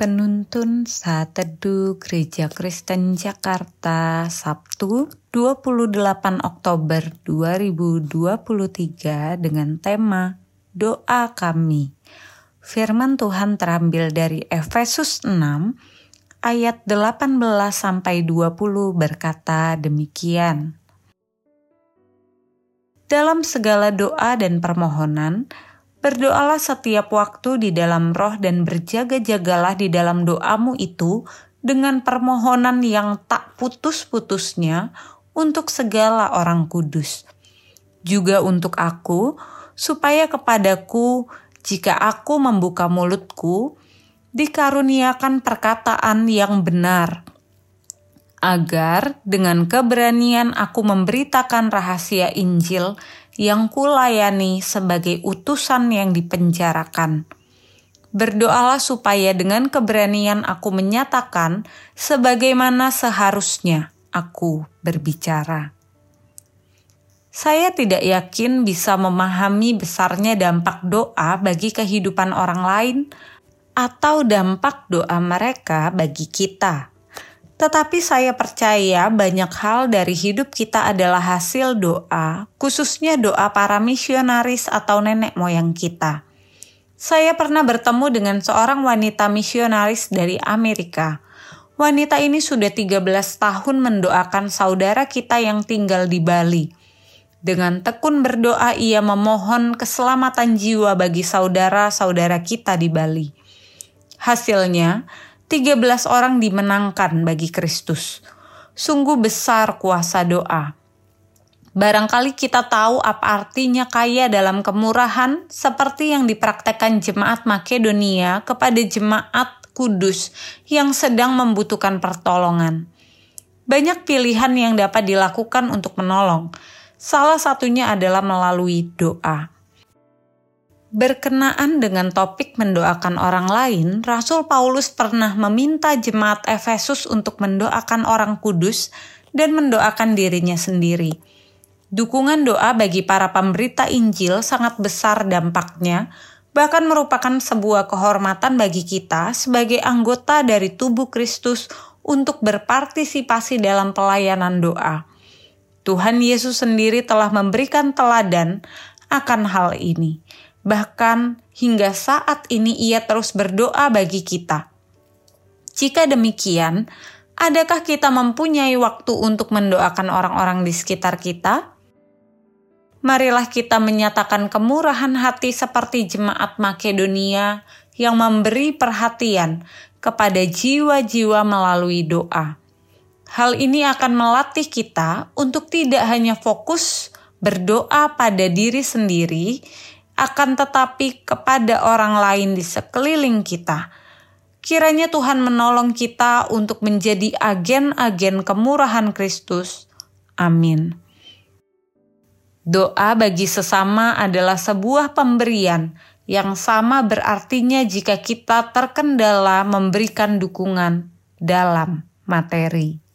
Penuntun Saat Teduh Gereja Kristen Jakarta Sabtu 28 Oktober 2023 dengan tema Doa Kami. Firman Tuhan terambil dari Efesus 6 ayat 18 sampai 20 berkata demikian. Dalam segala doa dan permohonan, Berdoalah setiap waktu di dalam roh dan berjaga-jagalah di dalam doamu itu dengan permohonan yang tak putus-putusnya untuk segala orang kudus. Juga untuk aku, supaya kepadaku, jika aku membuka mulutku, dikaruniakan perkataan yang benar, agar dengan keberanian aku memberitakan rahasia Injil yang kulayani sebagai utusan yang dipenjarakan. Berdoalah supaya dengan keberanian aku menyatakan sebagaimana seharusnya aku berbicara. Saya tidak yakin bisa memahami besarnya dampak doa bagi kehidupan orang lain atau dampak doa mereka bagi kita. Tetapi saya percaya banyak hal dari hidup kita adalah hasil doa, khususnya doa para misionaris atau nenek moyang kita. Saya pernah bertemu dengan seorang wanita misionaris dari Amerika. Wanita ini sudah 13 tahun mendoakan saudara kita yang tinggal di Bali. Dengan tekun berdoa ia memohon keselamatan jiwa bagi saudara-saudara kita di Bali. Hasilnya, 13 orang dimenangkan bagi Kristus. Sungguh besar kuasa doa. Barangkali kita tahu apa artinya kaya dalam kemurahan seperti yang dipraktekkan jemaat Makedonia kepada jemaat Kudus yang sedang membutuhkan pertolongan. Banyak pilihan yang dapat dilakukan untuk menolong. Salah satunya adalah melalui doa. Berkenaan dengan topik mendoakan orang lain, Rasul Paulus pernah meminta jemaat Efesus untuk mendoakan orang kudus dan mendoakan dirinya sendiri. Dukungan doa bagi para pemberita Injil sangat besar dampaknya, bahkan merupakan sebuah kehormatan bagi kita sebagai anggota dari tubuh Kristus untuk berpartisipasi dalam pelayanan doa. Tuhan Yesus sendiri telah memberikan teladan akan hal ini Bahkan hingga saat ini ia terus berdoa bagi kita. Jika demikian, adakah kita mempunyai waktu untuk mendoakan orang-orang di sekitar kita? Marilah kita menyatakan kemurahan hati seperti jemaat Makedonia yang memberi perhatian kepada jiwa-jiwa melalui doa. Hal ini akan melatih kita untuk tidak hanya fokus berdoa pada diri sendiri, akan tetapi kepada orang lain di sekeliling kita. Kiranya Tuhan menolong kita untuk menjadi agen-agen kemurahan Kristus. Amin. Doa bagi sesama adalah sebuah pemberian yang sama berartinya jika kita terkendala memberikan dukungan dalam materi.